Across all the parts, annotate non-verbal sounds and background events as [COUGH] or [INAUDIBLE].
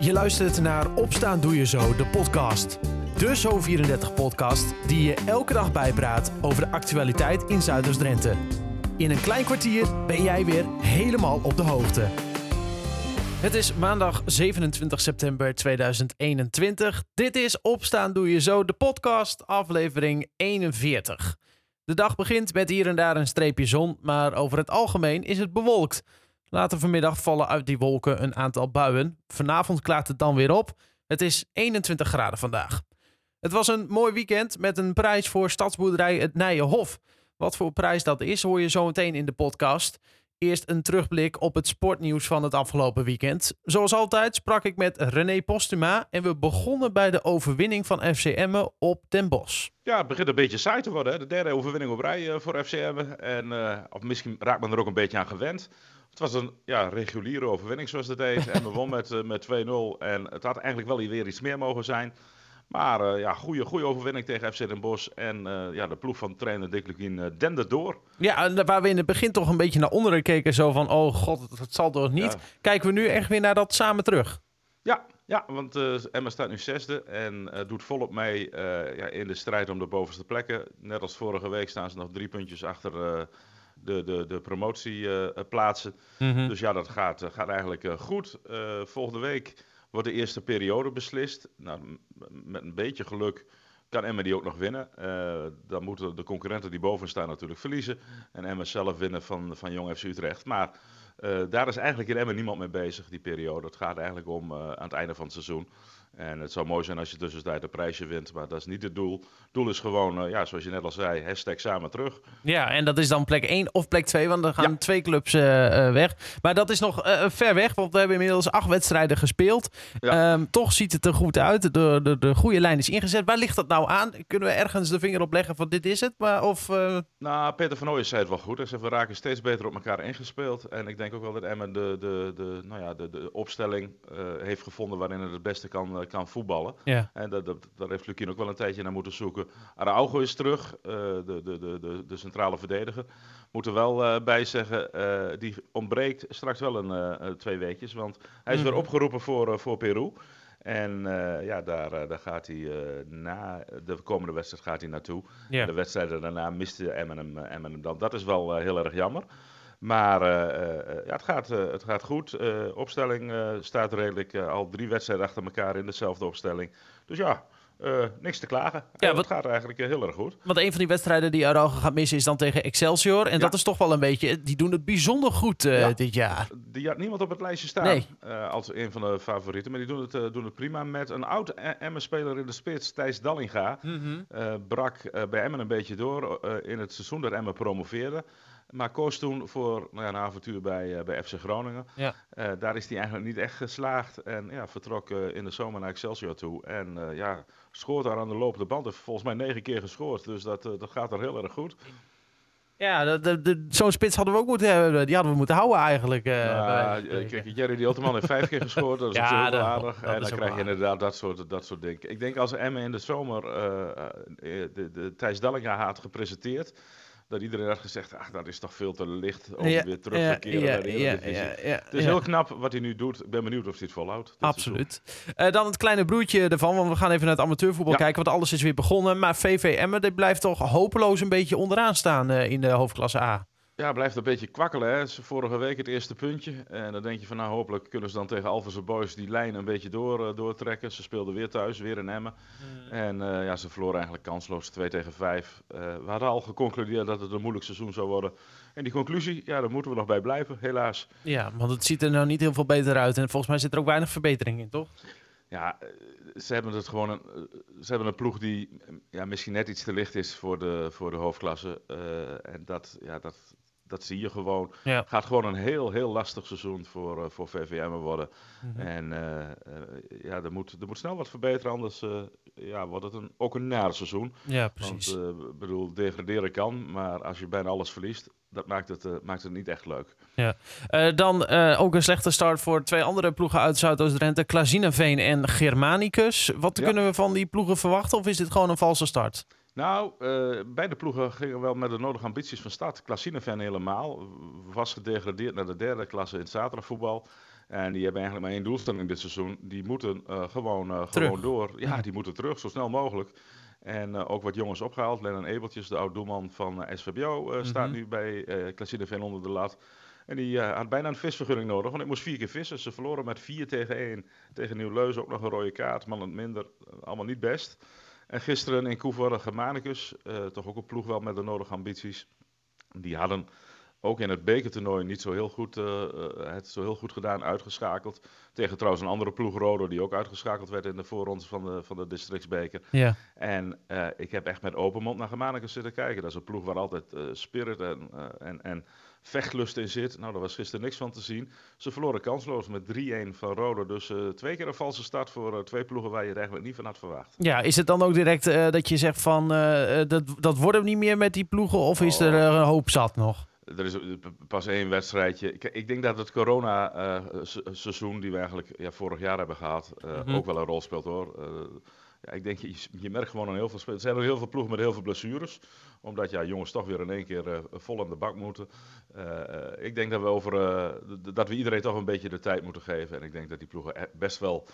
Je luistert naar Opstaan Doe Je Zo, de podcast. De Zo34-podcast die je elke dag bijpraat over de actualiteit in Zuiders-Drenthe. In een klein kwartier ben jij weer helemaal op de hoogte. Het is maandag 27 september 2021. Dit is Opstaan Doe Je Zo, de podcast, aflevering 41. De dag begint met hier en daar een streepje zon, maar over het algemeen is het bewolkt. Later vanmiddag vallen uit die wolken een aantal buien. Vanavond klaart het dan weer op. Het is 21 graden vandaag. Het was een mooi weekend met een prijs voor stadsboerderij Het Nijenhof. Wat voor prijs dat is, hoor je zo meteen in de podcast. Eerst een terugblik op het sportnieuws van het afgelopen weekend. Zoals altijd sprak ik met René Postuma en we begonnen bij de overwinning van FCM op Den Bosch. Ja, het begint een beetje saai te worden. Hè? De derde overwinning op rij uh, voor FCM. En uh, of misschien raakt men er ook een beetje aan gewend. Het was een ja, reguliere overwinning zoals dat heet. En we won met, uh, met 2-0. En het had eigenlijk wel weer iets meer mogen zijn. Maar uh, ja, goede, goede overwinning tegen FC Den Bosch. En uh, ja, de ploeg van trainer Dick Lukien uh, dende door. Ja, waar we in het begin toch een beetje naar onderen keken. Zo van, oh god, het zal toch niet. Ja. Kijken we nu echt weer naar dat samen terug. Ja, ja want Emma staat nu zesde en doet volop mee ja, in de strijd om de bovenste plekken. Net als vorige week staan ze nog drie puntjes achter de, de, de promotieplaatsen. Mm -hmm. Dus ja, dat gaat, gaat eigenlijk goed. volgende week wordt de eerste periode beslist. Nou, met een beetje geluk kan Emma die ook nog winnen. Uh, dan moeten de concurrenten die boven staan natuurlijk verliezen. En Emma zelf winnen van, van Jong FC Utrecht. Maar uh, daar is eigenlijk in Emma niemand mee bezig, die periode. Het gaat eigenlijk om uh, aan het einde van het seizoen. En het zou mooi zijn als je tussentijd een prijsje wint, maar dat is niet het doel. Het doel is gewoon, uh, ja, zoals je net al zei, hashtag samen terug. Ja, en dat is dan plek 1 of plek 2, want dan gaan ja. twee clubs weg. Maar dat is nog ver weg, want we hebben inmiddels acht wedstrijden gespeeld. Ja. Um, toch ziet het er goed uit. De, de, de goede lijn is ingezet. Waar ligt dat nou aan? Kunnen we ergens de vinger op leggen van dit is het? Maar, of, Nou, Peter van Ooyen zei het wel goed. Hij zei, we raken steeds beter op elkaar ingespeeld. En ik denk ook wel dat Emmen de, de, de, nou ja, de, de opstelling heeft gevonden waarin het het beste kan kan voetballen. Ja. En dat, dat, daar heeft Lukien ook wel een tijdje naar moeten zoeken. Araujo is terug, uh, de, de, de, de, de centrale verdediger. Moet er wel bij zeggen, die ontbreekt straks wel een twee weekjes. Want hij is mm. weer opgeroepen voor, voor Peru. En uh, ja, daar, uh, daar gaat hij uh, na de komende wedstrijd gaat hij naartoe. De wedstrijden daarna miste Emmen hem dan. Dat is wel heel erg jammer. Maar uh, ja, het, gaat, het gaat goed. opstelling staat redelijk al drie wedstrijden achter elkaar in dezelfde opstelling. Dus ja, niks te klagen. Ja, wat, het gaat eigenlijk heel erg goed. Want een van die wedstrijden die Araujo gaat missen is dan tegen Excelsior. En ja. dat is toch wel een beetje, die doen het bijzonder goed ja. dit jaar. Die had niemand op het lijstje staan nee. als een van de favorieten. Maar die doen het, doen het prima met een oud Emmen-speler in de spits, Thijs Dallinga. Mm -hmm. brak bij Emmen een beetje door in het seizoen dat Emmen promoveerde. Maar koos toen voor nou ja, een avontuur bij, uh, bij FC Groningen. Ja. Uh, daar is hij eigenlijk niet echt geslaagd. En ja, vertrok uh, in de zomer naar Excelsior toe. En ja, scoort daar aan de lopende band. Heeft volgens mij negen keer gescoord. Dus dat, dat gaat er heel erg goed. Ja, zo'n spits hadden we ook moeten hebben. Die hadden we moeten houden eigenlijk. Ja, kijk, Jerry die Otterman heeft vijf keer gescoord. Dat is [LAUGHS] ja, heel aardig. en dan krijg je inderdaad dat soort, dat soort dingen. Ik denk als Emmen in de zomer de, de, de Thijs Dallinga had gepresenteerd dat iedereen had gezegd, ach, dat is toch veel te licht om ja, weer terug te keren naar de Eredivisie. Het is heel knap wat hij nu doet. Ik ben benieuwd of hij het volhoudt. Absoluut. Uh, dan het kleine broertje ervan, want we gaan even naar het amateurvoetbal kijken, want alles is weer begonnen. Maar VV Emmen, dit blijft toch hopeloos een beetje onderaan staan uh, in de hoofdklasse A. Ja, blijft een beetje kwakkelen. Hè. Vorige week het eerste puntje. En dan denk je van nou hopelijk kunnen ze dan tegen Alphense Boys die lijn een beetje door, uh, doortrekken. Ze speelden weer thuis, weer in Emmen. Hmm. En uh, ja, ze verloren eigenlijk kansloos 2 tegen 5. Uh, we hadden al geconcludeerd dat het een moeilijk seizoen zou worden. En die conclusie, ja, daar moeten we nog bij blijven, helaas. Ja, want het ziet er nou niet heel veel beter uit. En volgens mij zit er ook weinig verbetering in, toch? Ja, ze hebben het gewoon een, ze hebben een ploeg die ja, misschien net iets te licht is voor de, voor de hoofdklasse. en dat, ja, dat, dat zie je gewoon. Ja. Gaat gewoon een heel, heel lastig seizoen voor, uh, voor VVM worden. Mhm. Mm -hmm. En uh, ja, er moet, er moet snel wat verbeteren, anders ja, wordt het een, ook een naar seizoen. Ja, precies. Want bedoel, degraderen kan, maar als je bijna alles verliest, dat maakt het, maakt het niet echt leuk. Ja. dan ook een slechte start voor twee andere ploegen uit Zuidoost-Drenthe, Klazineveen en Germanicus. Wat ja. kunnen we van die ploegen verwachten of is dit gewoon een valse start? Nou, uh, beide ploegen gingen wel met de nodige ambities van start. Klassineveen helemaal. Was gedegradeerd naar de derde klasse in het zaterdagvoetbal. En die hebben eigenlijk maar één doelstelling dit seizoen. Die moeten gewoon, gewoon door. Ja, die moeten terug, zo snel mogelijk. En ook wat jongens opgehaald. Lennon Ebeltjes, de oud-doelman van SVBO, staat mhm. nu bij uh, onder de lat. En die had bijna een visvergunning nodig, want ik moest vier keer vissen. Ze verloren met 4 tegen 1 tegen Nieuw-Leus. Ook nog een rode kaart, man het minder. Allemaal niet best. En gisteren in Koevoorde Germanicus, uh, toch ook een ploeg wel met de nodige ambities. Die hadden ook in het bekertoernooi niet zo heel goed, uh, het zo heel goed gedaan, uitgeschakeld. Tegen trouwens een andere ploeg, Rodo, die ook uitgeschakeld werd in de voorrondes van de, van de districtsbeker. Ja. En uh, ik heb echt met open mond naar Germanicus zitten kijken. Dat is een ploeg waar altijd spirit en, en, en vechtlust in zit. Nou, daar was gisteren niks van te zien. Ze verloren kansloos met 3-1 van Rodo. Dus uh, twee keer een valse start voor uh, twee ploegen waar je er eigenlijk niet van had verwacht. Ja, is het dan ook direct uh, dat je zegt van dat, dat wordt hem niet meer met die ploegen? Of is er een hoop zat nog? Er is pas één wedstrijdje. Ik, ik denk dat het corona-seizoen, die we eigenlijk ja, vorig jaar hebben gehad, mm -hmm. ook wel een rol speelt hoor. Ja, ik denk, je, je merkt gewoon aan heel veel spelers. Er zijn er heel veel ploegen met heel veel blessures. Omdat ja, jongens toch weer in één keer uh, vol aan de bak moeten. Uh, ik denk dat we, over, uh, dat we iedereen toch een beetje de tijd moeten geven. En ik denk dat die ploegen e-, best wel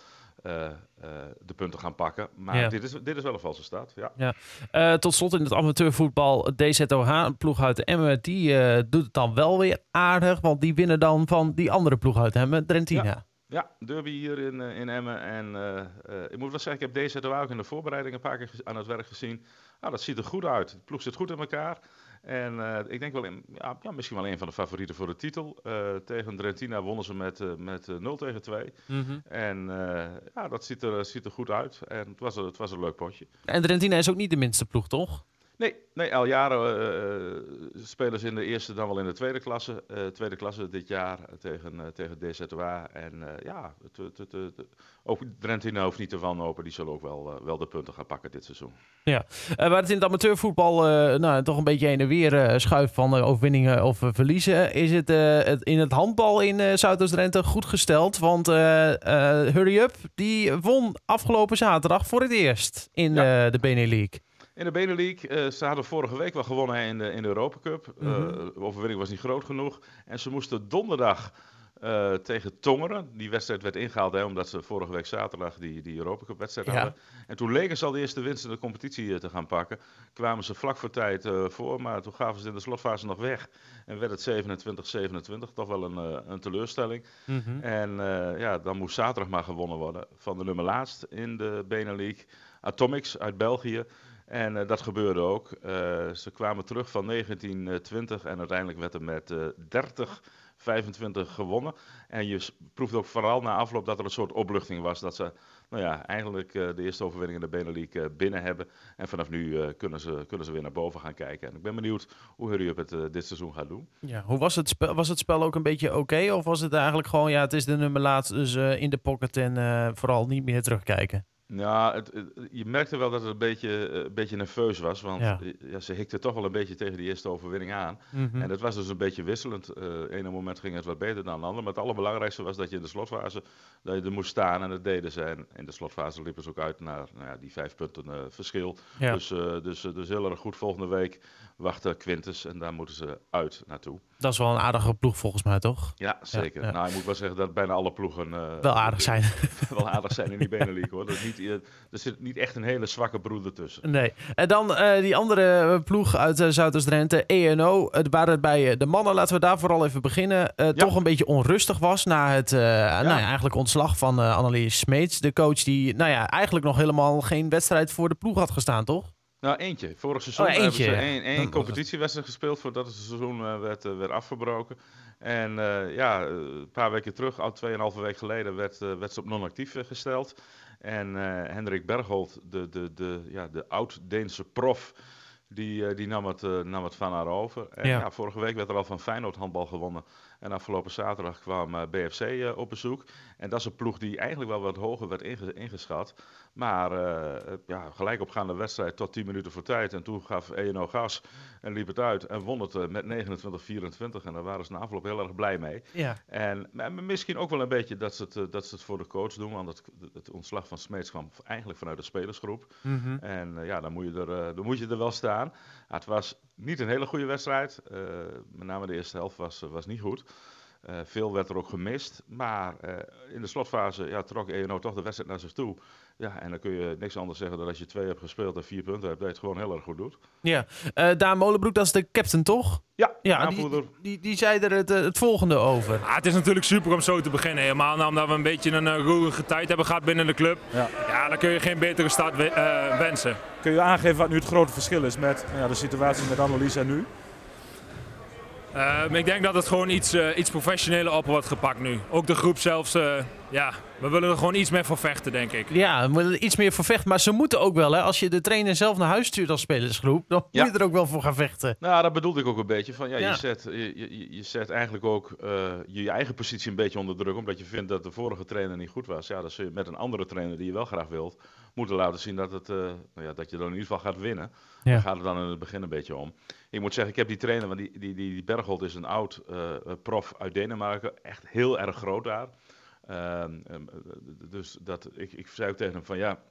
de punten gaan pakken. Maar ja. dit, is, dit is wel een valse staat. Ja. ja. tot slot in het amateurvoetbal. DZOH, een ploeg uit Emmen, die doet het dan wel weer aardig. Want die winnen dan van die andere ploeg uit Emmen, Drentina. Ja. Ja, derby hier in, uh, in Emmen. En uh, ik moet wel zeggen, ik heb deze ook in de voorbereiding een paar keer aan het werk gezien. Nou, dat ziet er goed uit. De ploeg zit goed in elkaar. En ik denk wel, in, ja, ja, misschien wel een van de favorieten voor de titel. tegen Drentina wonnen ze met, met 0 tegen 2. Mm -hmm. En ja, dat ziet er, ziet er goed uit. En het was, het was een leuk potje. En Drentina is ook niet de minste ploeg, toch? Nee, nee al jaren uh, spelen ze in de eerste dan wel in de tweede klasse. Uh, tweede klasse dit jaar tegen, uh, tegen DZWA. En ja, ook Drentina hoeft niet te wanhopen. Die zullen ook wel, wel de punten gaan pakken dit seizoen. Ja, waar het in het amateurvoetbal nou, toch een beetje heen en weer schuift van overwinningen of verliezen. Is het, het, in het handbal in Zuidoost-Drenthe goed gesteld. Want Hurry Up, die won afgelopen zaterdag voor het eerst in ja. de Benelux. In de Benelux, uh, ze hadden vorige week wel gewonnen in de, in de Europa Cup. Mm -hmm. uh, overwinning was niet groot genoeg. En ze moesten donderdag uh, tegen Tongeren. Die wedstrijd werd ingehaald hè, omdat ze vorige week zaterdag die, die Europa Cup wedstrijd ja. hadden. En toen leken ze al de eerste winst in de competitie te gaan pakken. Kwamen ze vlak voor tijd voor, maar toen gaven ze in de slotfase nog weg. En werd het 27-27, toch wel een, een teleurstelling. Mm -hmm. En ja, dan moest zaterdag maar gewonnen worden van de nummer laatst in de Benelux. Atomics uit België. En uh, dat gebeurde ook. Uh, ze kwamen terug van 1920 en uiteindelijk werd er met uh, 30, 25 gewonnen. En je proeft ook vooral na afloop dat er een soort opluchting was. Dat ze nou ja, eigenlijk de eerste overwinning in de Benelux binnen hebben. En vanaf nu kunnen, ze, kunnen ze weer naar boven gaan kijken. En ik ben benieuwd hoe Hurry Up het dit seizoen gaat doen. Ja, hoe was het spel? Was het spel ook een beetje oké? Of was het eigenlijk gewoon, ja, het is de nummer laatst, dus in de pocket en vooral niet meer terugkijken? Ja, het, je merkte wel dat het een beetje, eh, een beetje nerveus was. Want ja. ja. ze hikte toch wel een beetje tegen die eerste overwinning aan. Mm -hmm. En het was dus een beetje wisselend. Uh, ene moment ging het wat beter dan de andere. Maar het allerbelangrijkste was dat je in de slotfase dat je er moest staan. En dat deden ze. En in de slotfase liepen ze ook uit naar nou ja, die vijf punten uh, verschil. Ja. Dus, dus, dus heel erg goed. Volgende week wachten Quintus. En daar moeten ze uit naartoe. Dat is wel een aardige ploeg volgens mij, toch? Ja, zeker. Ja, ja. Nou, ik moet wel zeggen dat bijna alle ploegen... Uh, wel aardig zijn. [LAUGHS] wel aardig zijn in die Benelux, hoor. Dat niet, er zit niet echt een hele zwakke broeder tussen. Nee. En dan uh, die andere ploeg uit Zuidoost-Drenthe, ENO. Het waar het bij de mannen, laten we daar vooral even beginnen, ja. toch een beetje onrustig was na het nou ja, eigenlijk ontslag van Annelies Smeets. De coach die nou ja, eigenlijk nog helemaal geen wedstrijd voor de ploeg had gestaan, toch? Nou, eentje. Vorig seizoen oh, eentje. hebben ze één, één competitiewedstrijd gespeeld voordat het seizoen uh, werd, uh, werd afgebroken. En uh, ja, een paar weken terug, al tweeënhalve week geleden, werd, werd ze op non-actief gesteld. En Hendrik Bergholt, de, de, de, ja, de oud-Deense prof, die, die nam, het, nam het van haar over. En ja. ja. vorige week werd er al van Feyenoord handbal gewonnen. En afgelopen zaterdag kwam BFC op bezoek. En dat is een ploeg die eigenlijk wel wat hoger werd ingeschat. Maar uh, ja, gelijk opgaande wedstrijd tot 10 minuten voor tijd. En toen gaf ENO gas en liep het uit. En won het uh, met 29-24. En daar waren ze na afloop heel erg blij mee. Ja. En misschien ook wel een beetje dat ze het, uh, dat ze het voor de coach doen. Want het, het ontslag van Smeets kwam eigenlijk vanuit de spelersgroep. Mm -hmm. En ja, dan moet, je er, dan moet je er wel staan. het was niet een hele goede wedstrijd. met name de eerste helft was, was niet goed. Uh, veel werd er ook gemist. Maar uh, in de slotfase ja, trok ENO toch de wedstrijd naar zich toe. Ja, en dan kun je niks anders zeggen dan als je twee hebt gespeeld en vier punten hebt, dat je het gewoon heel erg goed doet. Ja, uh, Daan Molenbroek, dat is de captain toch? Ja, ja die, die, die, zei er het, het volgende over. Ah, het is natuurlijk super om zo te beginnen. Helemaal nou, omdat we een beetje een uh, roerige tijd hebben gehad binnen de club. Ja. ja, dan kun je geen betere start wensen. Kun je aangeven wat nu het grote verschil is met ja, de situatie met Annelies en nu? Uh, ik denk dat het gewoon iets, uh, iets professioneler op wordt gepakt nu. Ook de groep zelfs, uh, ja, we willen er gewoon iets meer voor vechten, denk ik. Ja, we willen iets meer voor vechten. Maar ze moeten ook wel, hè. Als je de trainer zelf naar huis stuurt als spelersgroep, dan moet je er ook wel voor gaan vechten. Nou, dat bedoelde ik ook een beetje. Van, ja, ja. Je, zet, je, je, je zet eigenlijk ook je eigen positie een beetje onder druk, omdat je vindt dat de vorige trainer niet goed was. Ja, dat je met een andere trainer die je wel graag wilt, moeten laten zien dat, het, nou ja, dat je dan in ieder geval gaat winnen. Ja. Daar gaat het dan in het begin een beetje om. Ik moet zeggen, ik heb die trainer, want die, die, die, die Bergholt is een oud uh, prof uit Denemarken. Echt heel erg groot daar. Uh, dus dat, ik, ik zei ook tegen hem van ja,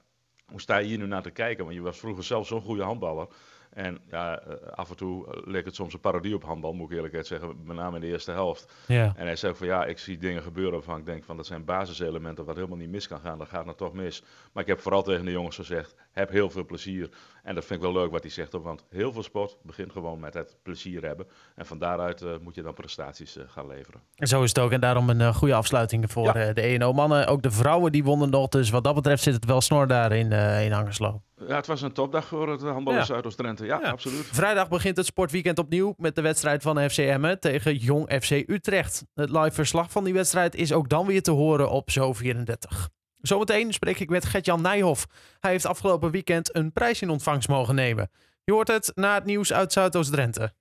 hoe sta je hier nu naar te kijken? Want je was vroeger zelf zo'n goede handballer. En ja, eh, af en toe eh, leek het soms een parodie op handbal, moet ik eerlijk zeggen, met name in de eerste helft. Ja. En hij zei van ja, ik zie dingen gebeuren waarvan ik denk van dat zijn basiselementen wat helemaal niet mis kan gaan, dat gaat nou toch mis. Maar ik heb vooral tegen de jongens gezegd, heb heel veel plezier. En dat vind ik wel leuk wat hij zegt, want heel veel sport begint gewoon met het plezier hebben. En van daaruit uh, moet je dan prestaties uh, gaan leveren. En zo is het ook. En daarom een uh, goede afsluiting voor ja. de ENO-mannen. Ook de vrouwen die wonnen nog. Dus wat dat betreft zit het wel snor daar in, in Angerslo. Ja, het was een topdag voor het handbal in Zuidoost-Drenthe. Ja, ja, absoluut. Vrijdag begint het sportweekend opnieuw met de wedstrijd van FC Emmen tegen Jong FC Utrecht. Het live verslag van die wedstrijd is ook dan weer te horen op Zo 34. Zometeen spreek ik met Gert-Jan Nijhoff. Hij heeft afgelopen weekend een prijs in ontvangst mogen nemen. Je hoort het na het nieuws uit Zuidoost-Drenthe.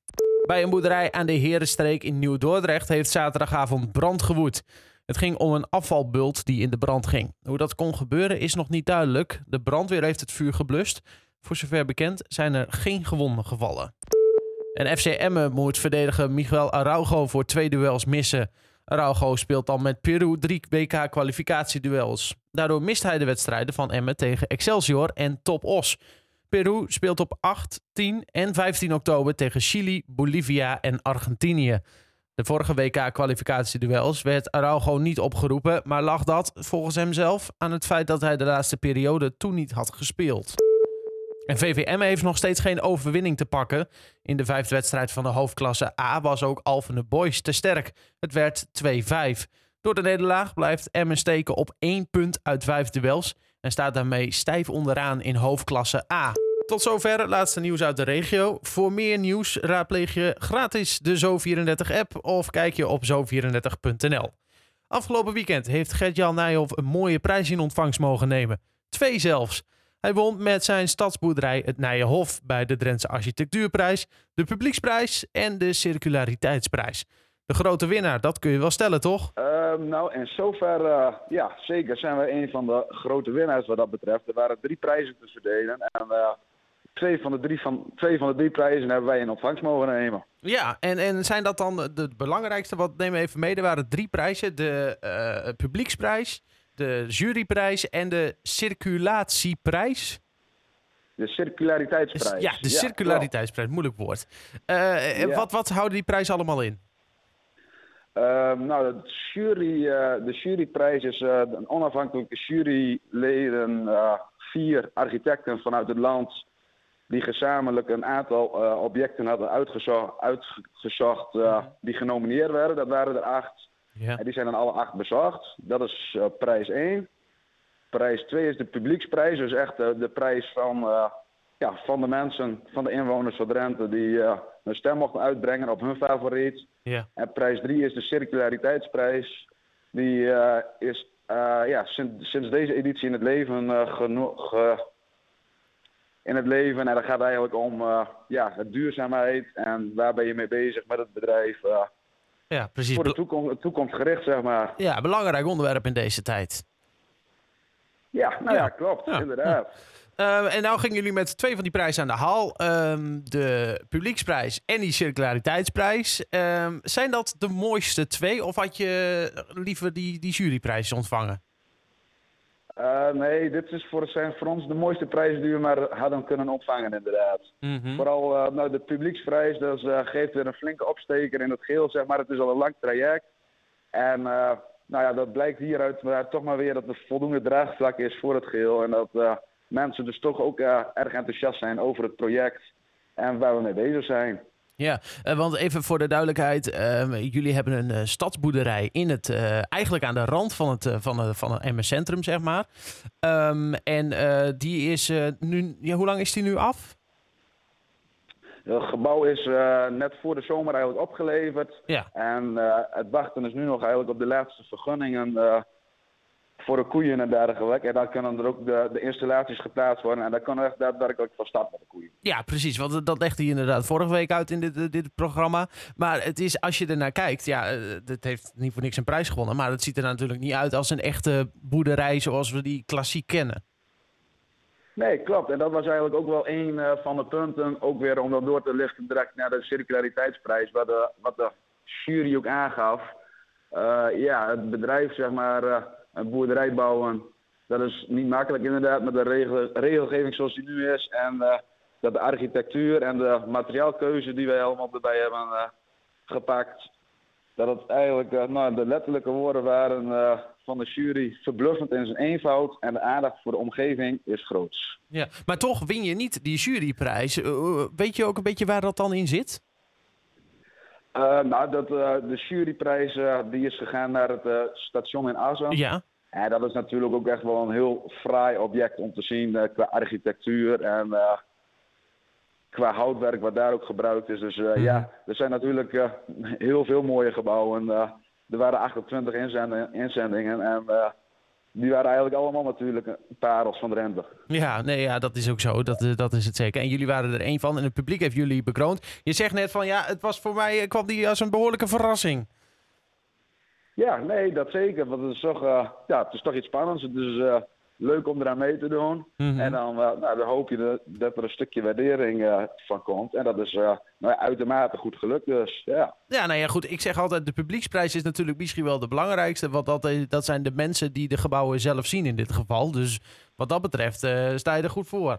Bij een boerderij aan de Herenstreek in Nieuw-Dordrecht heeft zaterdagavond brand gewoed. Het ging om een afvalbult die in de brand ging. Hoe dat kon gebeuren is nog niet duidelijk. De brandweer heeft het vuur geblust. Voor zover bekend zijn er geen gewonden gevallen. En FC Emmen moet verdedigen Miguel Araujo voor twee duels missen. Araujo speelt dan met Peru drie WK-kwalificatieduels. Daardoor mist hij de wedstrijden van Emmen tegen Excelsior en Top Os. Peru speelt op 8, 10 en 15 oktober tegen Chili, Bolivia en Argentinië. De vorige WK-kwalificatieduels werd Araujo niet opgeroepen, maar lag dat, volgens hem zelf, aan het feit dat hij de laatste periode toen niet had gespeeld. En VVM heeft nog steeds geen overwinning te pakken. In de vijfde wedstrijd van de hoofdklasse A was ook Alphen Boys te sterk. Het werd 2-5. Door de nederlaag blijft Emmen steken op één punt uit vijf duels en staat daarmee stijf onderaan in hoofdklasse A. Tot zover het laatste nieuws uit de regio. Voor meer nieuws raadpleeg je gratis de Zo34-app of kijk je op zo34.nl. Afgelopen weekend heeft Gert-Jan Nijhoff een mooie prijs in ontvangst mogen nemen. Twee zelfs. Hij won met zijn stadsboerderij het Nijenhof bij de Drentse Architectuurprijs, de Publieksprijs en de Circulariteitsprijs. De grote winnaar, dat kun je wel stellen, toch? Uh, nou, in zover, uh, ja, zeker zijn we een van de grote winnaars wat dat betreft. Er waren drie prijzen te verdelen en uh, twee, van de drie van, twee van de drie prijzen hebben wij in ontvangst mogen nemen. Ja, en, en zijn dat dan de belangrijkste? Wat nemen we even mee? Er waren drie prijzen. De Publieksprijs, de juryprijs en de circulatieprijs. De circulariteitsprijs. Ja, de circulariteitsprijs, moeilijk woord. Uh, ja. wat, wat houden die prijzen allemaal in? Uh, nou, de, jury, uh, de juryprijs is een onafhankelijke juryleden, vier architecten vanuit het land, die gezamenlijk een aantal objecten hadden uitgezocht, uitgezocht die genomineerd werden. Dat waren er acht. Ja. En die zijn dan alle acht bezorgd. Dat is uh, prijs 1. Prijs 2 is de publieksprijs. Dus echt uh, de prijs van, ja, van de mensen, van de inwoners van Drenthe... die hun stem mochten uitbrengen op hun favoriet. Ja. En prijs 3 is de circulariteitsprijs. Die is ja, sinds, sinds, deze editie in het leven genoeg... in het leven. En dat gaat eigenlijk om ja, het duurzaamheid en waar ben je mee bezig met het bedrijf... Ja, precies. Voor de toekomst, toekomstgericht, zeg maar. Ja, belangrijk onderwerp in deze tijd. Ja, nou ja, klopt, inderdaad. Uh, en nou gingen jullie met twee van die prijzen aan de haal. Um, de publieksprijs en die circulariteitsprijs. Um, zijn dat de mooiste twee? Of had je liever die, die juryprijs ontvangen? Uh, nee, dit is voor, zijn voor ons de mooiste prijs die we maar hadden kunnen ontvangen, inderdaad. Mm -hmm. Vooral uh, nou, de publieksprijs, dat uh, geeft weer een flinke opsteker in het geel, zeg maar. Het is al een lang traject. En nou ja, dat blijkt hieruit maar, toch maar weer dat er voldoende draagvlak is voor het geheel. En dat mensen dus toch ook erg enthousiast zijn over het project en waar we mee bezig zijn. Ja, want even voor de duidelijkheid, ehm, jullie hebben een stadsboerderij in het, eigenlijk aan de rand van het, van, het, van het MS Centrum, zeg maar. Um, en die is nu, ja, hoe lang is die nu af? Het gebouw is uh, net voor de zomer eigenlijk opgeleverd. Ja. En uh, het wachten is nu nog eigenlijk op de laatste vergunningen uh, voor de koeien en dergelijke. En dan kunnen er ook de, de installaties geplaatst worden. En dan kan er echt daadwerkelijk van start met de koeien. Ja, precies. Want dat legde je inderdaad vorige week uit in dit, dit programma. Maar het is, als je er naar kijkt, ja, het heeft niet voor niks een prijs gewonnen. Maar het ziet er natuurlijk niet uit als een echte boerderij zoals we die klassiek kennen. Nee, klopt. En dat was eigenlijk ook wel een uh, van de punten. Ook weer om dat door te lichten direct naar de circulariteitsprijs, wat de, wat de jury ook aangaf. Uh, ja, het bedrijf, zeg maar, uh, een boerderij bouwen, dat is niet makkelijk inderdaad met de regel, regelgeving zoals die nu is. En dat de architectuur en de materiaalkeuze die wij allemaal erbij hebben gepakt, dat het eigenlijk, nou, de letterlijke woorden waren van de jury verbluffend in zijn eenvoud. En de aandacht voor de omgeving is groot. Ja, maar toch win je niet die juryprijs. Weet je ook een beetje waar dat dan in zit? Uh, nou, dat, uh, de juryprijs die is gegaan naar het station in Assen. Ja. En dat is natuurlijk ook echt wel een heel fraai object om te zien qua architectuur en qua houtwerk wat daar ook gebruikt is. Dus mm. ja, er zijn natuurlijk heel veel mooie gebouwen er waren 28 inzendingen en uh, die waren eigenlijk allemaal natuurlijk parels van de rente. Ja, nee, ja, dat is ook zo. Dat, eh, dat is het zeker. En jullie waren er één van en het publiek heeft jullie bekroond. Je zegt net van ja, het was voor mij, eh, kwam die als een behoorlijke verrassing. Ja, nee, dat zeker. Want het is toch, uh, ja, het is toch iets spannends. Het is uh, leuk om eraan mee te doen. Mm -hmm. En dan, uh, nou, dan hoop je dat, dat, er een stukje waardering van komt. En dat is nou, uitermate goed gelukt dus, ja. Ja, nou ja, goed. Ik zeg altijd, de publieksprijs is natuurlijk misschien wel de belangrijkste. Want dat, dat zijn de mensen die de gebouwen zelf zien in dit geval. Dus wat dat betreft sta je er goed voor.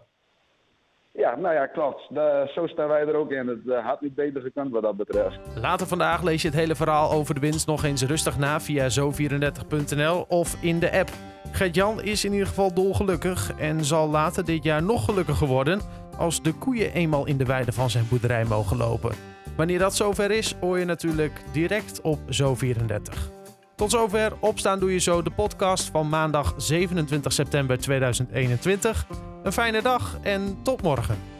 Ja, nou ja, klopt. De, zo staan wij er ook in. Het uh, had niet beter gekund wat dat betreft. Later vandaag lees je het hele verhaal over de winst nog eens rustig na via zo34.nl of in de app. Gert-Jan is in ieder geval dolgelukkig en zal later dit jaar nog gelukkiger worden als de koeien eenmaal in de weide van zijn boerderij mogen lopen. Wanneer dat zover is, hoor je natuurlijk direct op Zo34. Tot zover Opstaan Doe Je Zo, de podcast van maandag 27 september 2021. Een fijne dag en tot morgen.